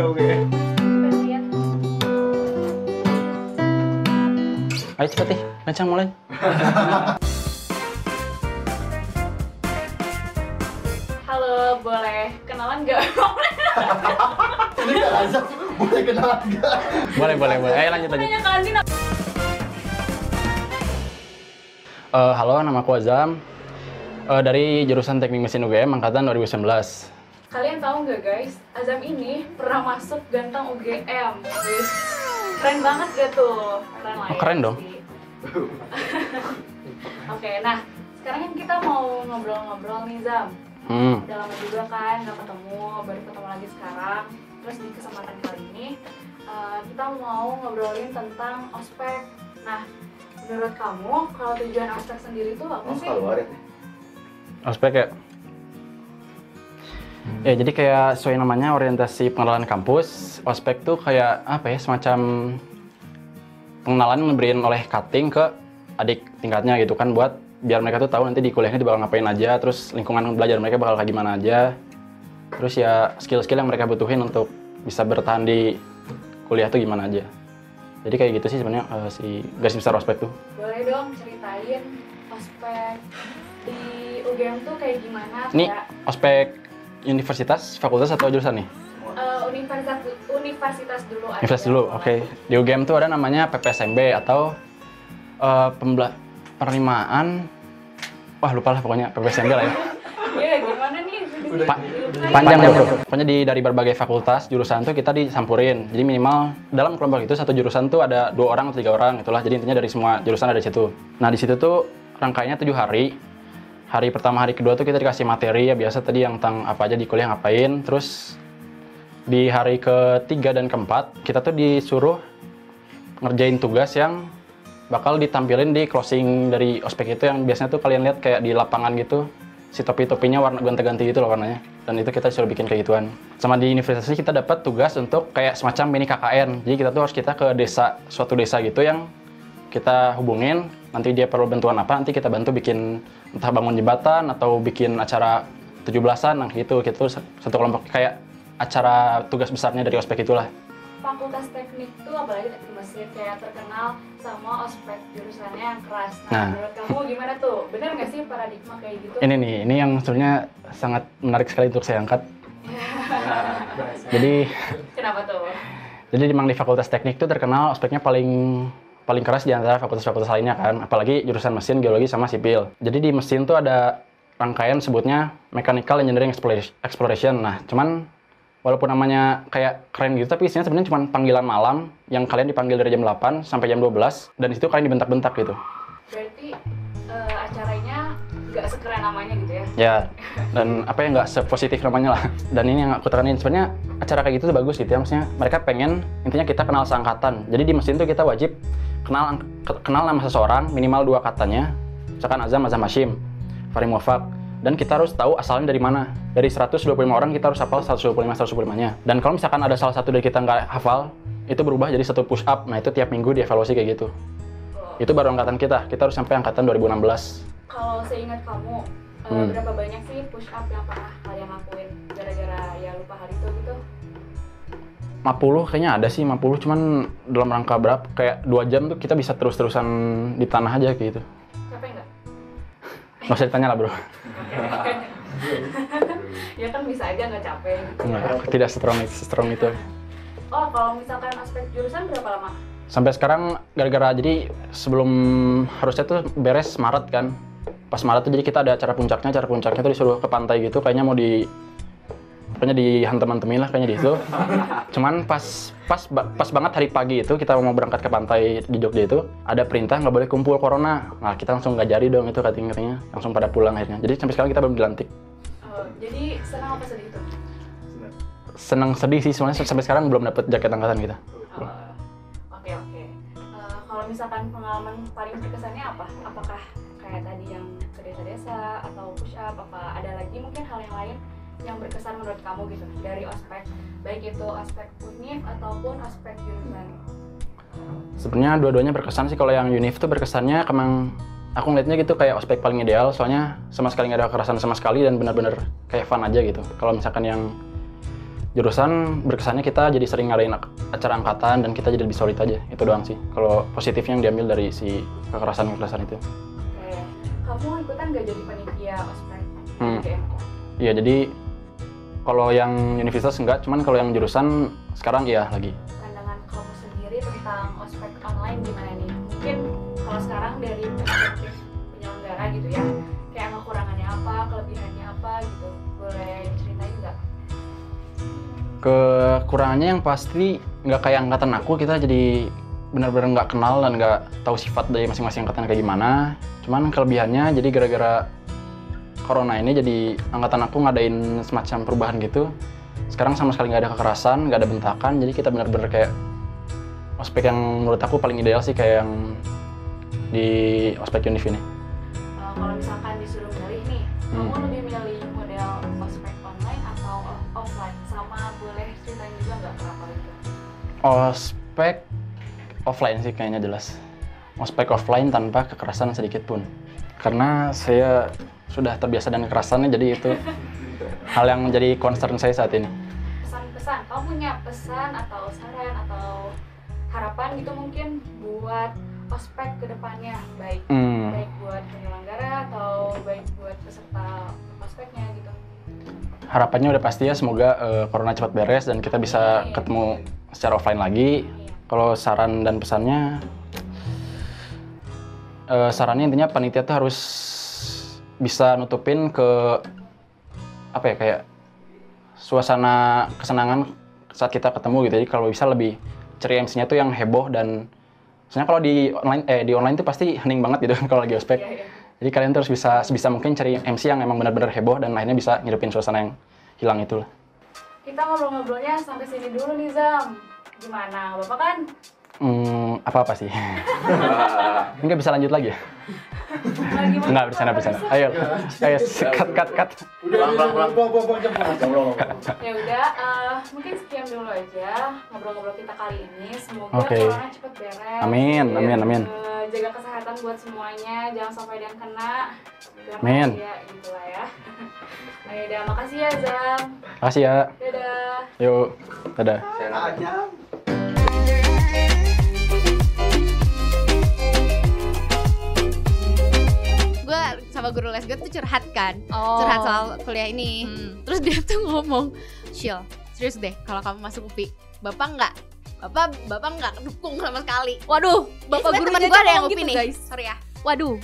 Ayo cepet nih, kencang mulai. Halo, boleh kenalan nggak? Ini gak lazim. Boleh kenalan gak? Boleh, boleh, boleh. Ayo lanjut lanjut. Eh, halo, nama aku Azam. Eh, dari jurusan Teknik Mesin UGM angkatan 2019. Kalian tahu nggak guys, Azam ini pernah masuk ganteng UGM. Wis. Keren banget gak tuh? Keren lah Oh, ya keren dong. Oke, nah sekarang kan kita mau ngobrol-ngobrol nih Zam. Hmm. Udah lama juga kan nggak ketemu, baru ketemu lagi sekarang. Terus di kesempatan kali ini eh, kita mau ngobrolin tentang ospek. Nah, menurut kamu kalau tujuan ospek sendiri tuh apa Oh, sih? kalau waret nih. Ospek ya? Ya, jadi kayak sesuai namanya orientasi pengenalan kampus, ospek tuh kayak apa ya, semacam pengenalan diberiin oleh cutting ke adik tingkatnya gitu kan buat biar mereka tuh tahu nanti di kuliahnya bakal ngapain aja, terus lingkungan belajar mereka bakal kayak gimana aja. Terus ya skill-skill yang mereka butuhin untuk bisa bertahan di kuliah tuh gimana aja. Jadi kayak gitu sih sebenarnya eh, si garis besar ospek tuh. Boleh dong ceritain ospek di UGM tuh kayak gimana? Ini Kayak, ospek universitas, fakultas atau jurusan nih? eh, universitas universitas dulu aja. Universitas dulu, oke. Di UGM tuh ada namanya PPSMB atau eh, pembela penerimaan, wah lupa lah pokoknya PPSMB lah ya. Iya, gimana nih? Pa- panjang ya bro. Pokoknya di dari berbagai fakultas jurusan tuh kita disampurin. Jadi minimal dalam kelompok itu satu jurusan tuh ada dua orang atau tiga orang itulah. Jadi intinya dari semua jurusan ada di situ. Nah di situ tuh rangkaiannya tujuh hari. Hari pertama, hari kedua tuh kita dikasih materi ya biasa tadi yang tentang apa aja di kuliah ngapain. Terus di hari ketiga dan keempat kita tuh disuruh ngerjain tugas yang bakal ditampilin di closing dari ospek itu yang biasanya tuh kalian lihat kayak di lapangan gitu. Si topi-topinya warna ganti-ganti gitu loh warnanya. Dan itu kita disuruh bikin kayak gituan. Sama di universitas kita dapat tugas untuk kayak semacam mini KKN jadi kita tuh harus kita ke desa suatu desa gitu yang kita hubungin nanti dia perlu bantuan apa nanti kita bantu bikin entah bangun jembatan atau bikin acara 17-an nah gitu tuh satu kelompok kayak acara tugas besarnya dari ospek itulah Fakultas teknik tuh apalagi teknik mesin kayak terkenal sama ospek jurusannya yang keras. Nah, Nah. menurut kamu gimana tuh? Bener nggak sih paradigma kayak gitu? ini nih ini yang sebenarnya sangat menarik sekali untuk saya angkat jadi Kenapa tuh? Jadi memang di Fakultas Teknik itu terkenal ospeknya paling paling keras di antara fakultas-fakultas lainnya kan, apalagi jurusan mesin, geologi sama sipil. Jadi di mesin tuh ada rangkaian sebutnya Mechanical Engineering Explora- Exploration. Nah, cuman walaupun namanya kayak keren gitu, tapi isinya sebenarnya cuma panggilan malam yang kalian dipanggil dari jam 8 sampai jam 12 dan di situ kalian dibentak-bentak gitu. Berarti eh, acaranya nggak sekeren namanya gitu ya? Ya, dan apa ya nggak sepositif namanya lah. Dan ini yang aku tekanin sebenarnya acara kayak gitu tuh bagus gitu ya. Maksudnya mereka pengen intinya kita kenal seangkatan. Jadi di mesin tuh kita wajib kenal ke- kenal nama seseorang minimal dua katanya. Misalkan Azam, Azam Hashim, Farim Wafak. Dan kita harus tahu asalnya dari mana. Dari 125 orang kita harus hafal 125 125-nya. Dan kalau misalkan ada salah satu dari kita nggak hafal, itu berubah jadi satu push up. Nah itu tiap minggu dievaluasi kayak gitu. Itu baru angkatan kita. Kita harus sampai angkatan 2016. Kalau seingat kamu, eh, Hmm. berapa banyak sih push up yang pernah kalian lakuin gara-gara ya lupa hari itu gitu? 50 kayaknya ada sih 50 cuman dalam rangka berapa kayak dua jam tuh kita bisa terus-terusan di tanah aja kayak gitu Capek nggak? nggak usah ditanya lah bro ya kan bisa aja nggak capek. gitu. Nggak, tidak strong strong itu Oh, kalau misalkan aspek jurusan berapa lama? sampai sekarang gara-gara jadi sebelum harusnya tuh beres Maret kan pas Maret tuh jadi kita ada acara puncaknya acara puncaknya tuh disuruh ke pantai gitu kayaknya mau di pokoknya dihantem-hantemin lah kayaknya di itu cuman pas pas pas banget hari pagi itu kita mau berangkat ke pantai di Jogja itu ada perintah nggak boleh kumpul corona nah kita langsung nggak jadi dong itu katanya katanya langsung pada pulang akhirnya jadi sampai sekarang kita belum dilantik Oh, jadi senang apa sedih tuh? senang sedih sih sebenarnya sampai sekarang belum dapet jaket angkatan kita Oh, Oke oke. Eh, kalau misalkan pengalaman paling berkesannya apa? Apakah kayak tadi yang ke desa-desa atau push up? Apa ada lagi mungkin hal yang lain yang berkesan menurut kamu gitu dari ospek baik itu aspek univ ataupun aspek jurusan? Sebenarnya dua-duanya berkesan sih. Kalau yang Unif tuh berkesannya emang aku ngeliatnya gitu kayak ospek paling ideal. Soalnya sama sekali nggak ada kekerasan sama sekali dan benar-benar kayak fun aja gitu. Kalau misalkan yang jurusan berkesannya kita jadi sering ngadain acara angkatan dan kita jadi lebih solid aja itu doang sih kalau positifnya yang diambil dari si kekerasan kekerasan itu Oke. Kamu ikutan nggak jadi panitia ospek? Hmm. Iya jadi kalau yang universitas enggak cuman kalau yang jurusan sekarang iya lagi Pandangan kamu sendiri tentang ospek online gimana nih? Mungkin kalau sekarang dari perspektif penyelenggara gitu ya, kayak kekurangannya apa, kelebihannya apa gitu, boleh ceritain nggak? kekurangannya yang pasti nggak kayak angkatan aku kita jadi benar-benar nggak kenal dan nggak tahu sifat dari masing-masing angkatan kayak gimana cuman kelebihannya jadi gara-gara corona ini jadi angkatan aku ngadain semacam perubahan gitu sekarang sama sekali nggak ada kekerasan nggak ada bentakan jadi kita benar-benar kayak ospek yang menurut aku paling ideal sih kayak yang di ospek univ ini Uh, kalau misalkan disuruh milih nih, Hmm. kamu lebih milih model ospek online atau off- offline? Sama boleh ceritain juga nggak kenapa gitu? ospek offline sih kayaknya jelas ospek offline tanpa kekerasan sedikit pun karena saya sudah terbiasa dengan kekerasannya jadi itu hal yang menjadi concern saya saat ini. Pesan-pesan, kamu punya pesan atau saran atau harapan gitu mungkin buat ospek ke depannya? Baik Hmm, baik buat penyelenggara atau baik buat peserta ospeknya gitu. harapannya udah pasti ya semoga eh, corona cepat beres dan kita bisa ketemu secara offline lagi. Iya. kalau saran dan pesannya eh, sarannya intinya panitia tuh harus bisa nutupin ke apa ya kayak suasana kesenangan saat kita ketemu gitu jadi kalau bisa lebih ceria MC-nya tuh yang heboh dan sebenarnya kalau di online eh di online tuh pasti hening banget gitu kalau lagi ospek Iya, iya. jadi kalian terus bisa sebisa mungkin cari MC yang emang benar-benar heboh dan lainnya bisa ngidupin suasana yang hilang itu Kita ngobrol-ngobrolnya sampai sini dulu nih Zam. Gimana? Bapak kan hmm, apa apa sih nggak bisa lanjut lagi ya lagi mau Nggak, bercanda, bercanda. Ayo, ayo, cut, cut, cut. Udah, udah, udah, buang. Ya udah, eh, mungkin sekian dulu aja ngobrol-ngobrol kita kali ini. Semoga Oke. corona cepat beres. Amin, amin, amin. Eh, jaga kesehatan buat semuanya, jangan sampai ada yang kena. Amin. bahagia gitu lah ya. Ayo udah, makasih ya Zam. Makasih ya. Dadah. Yuk, dadah. Aja. Sama guru les gue tuh curhat kan. Oh. curhat soal kuliah ini. Hmm. terus dia tuh ngomong Shil serius deh kalau kamu masuk UPI bapak nggak? Bapak bapak nggak dukung sama sekali. Waduh, bapak guru gue ada yang UPI gitu, nih. guys. sorry ya. Waduh,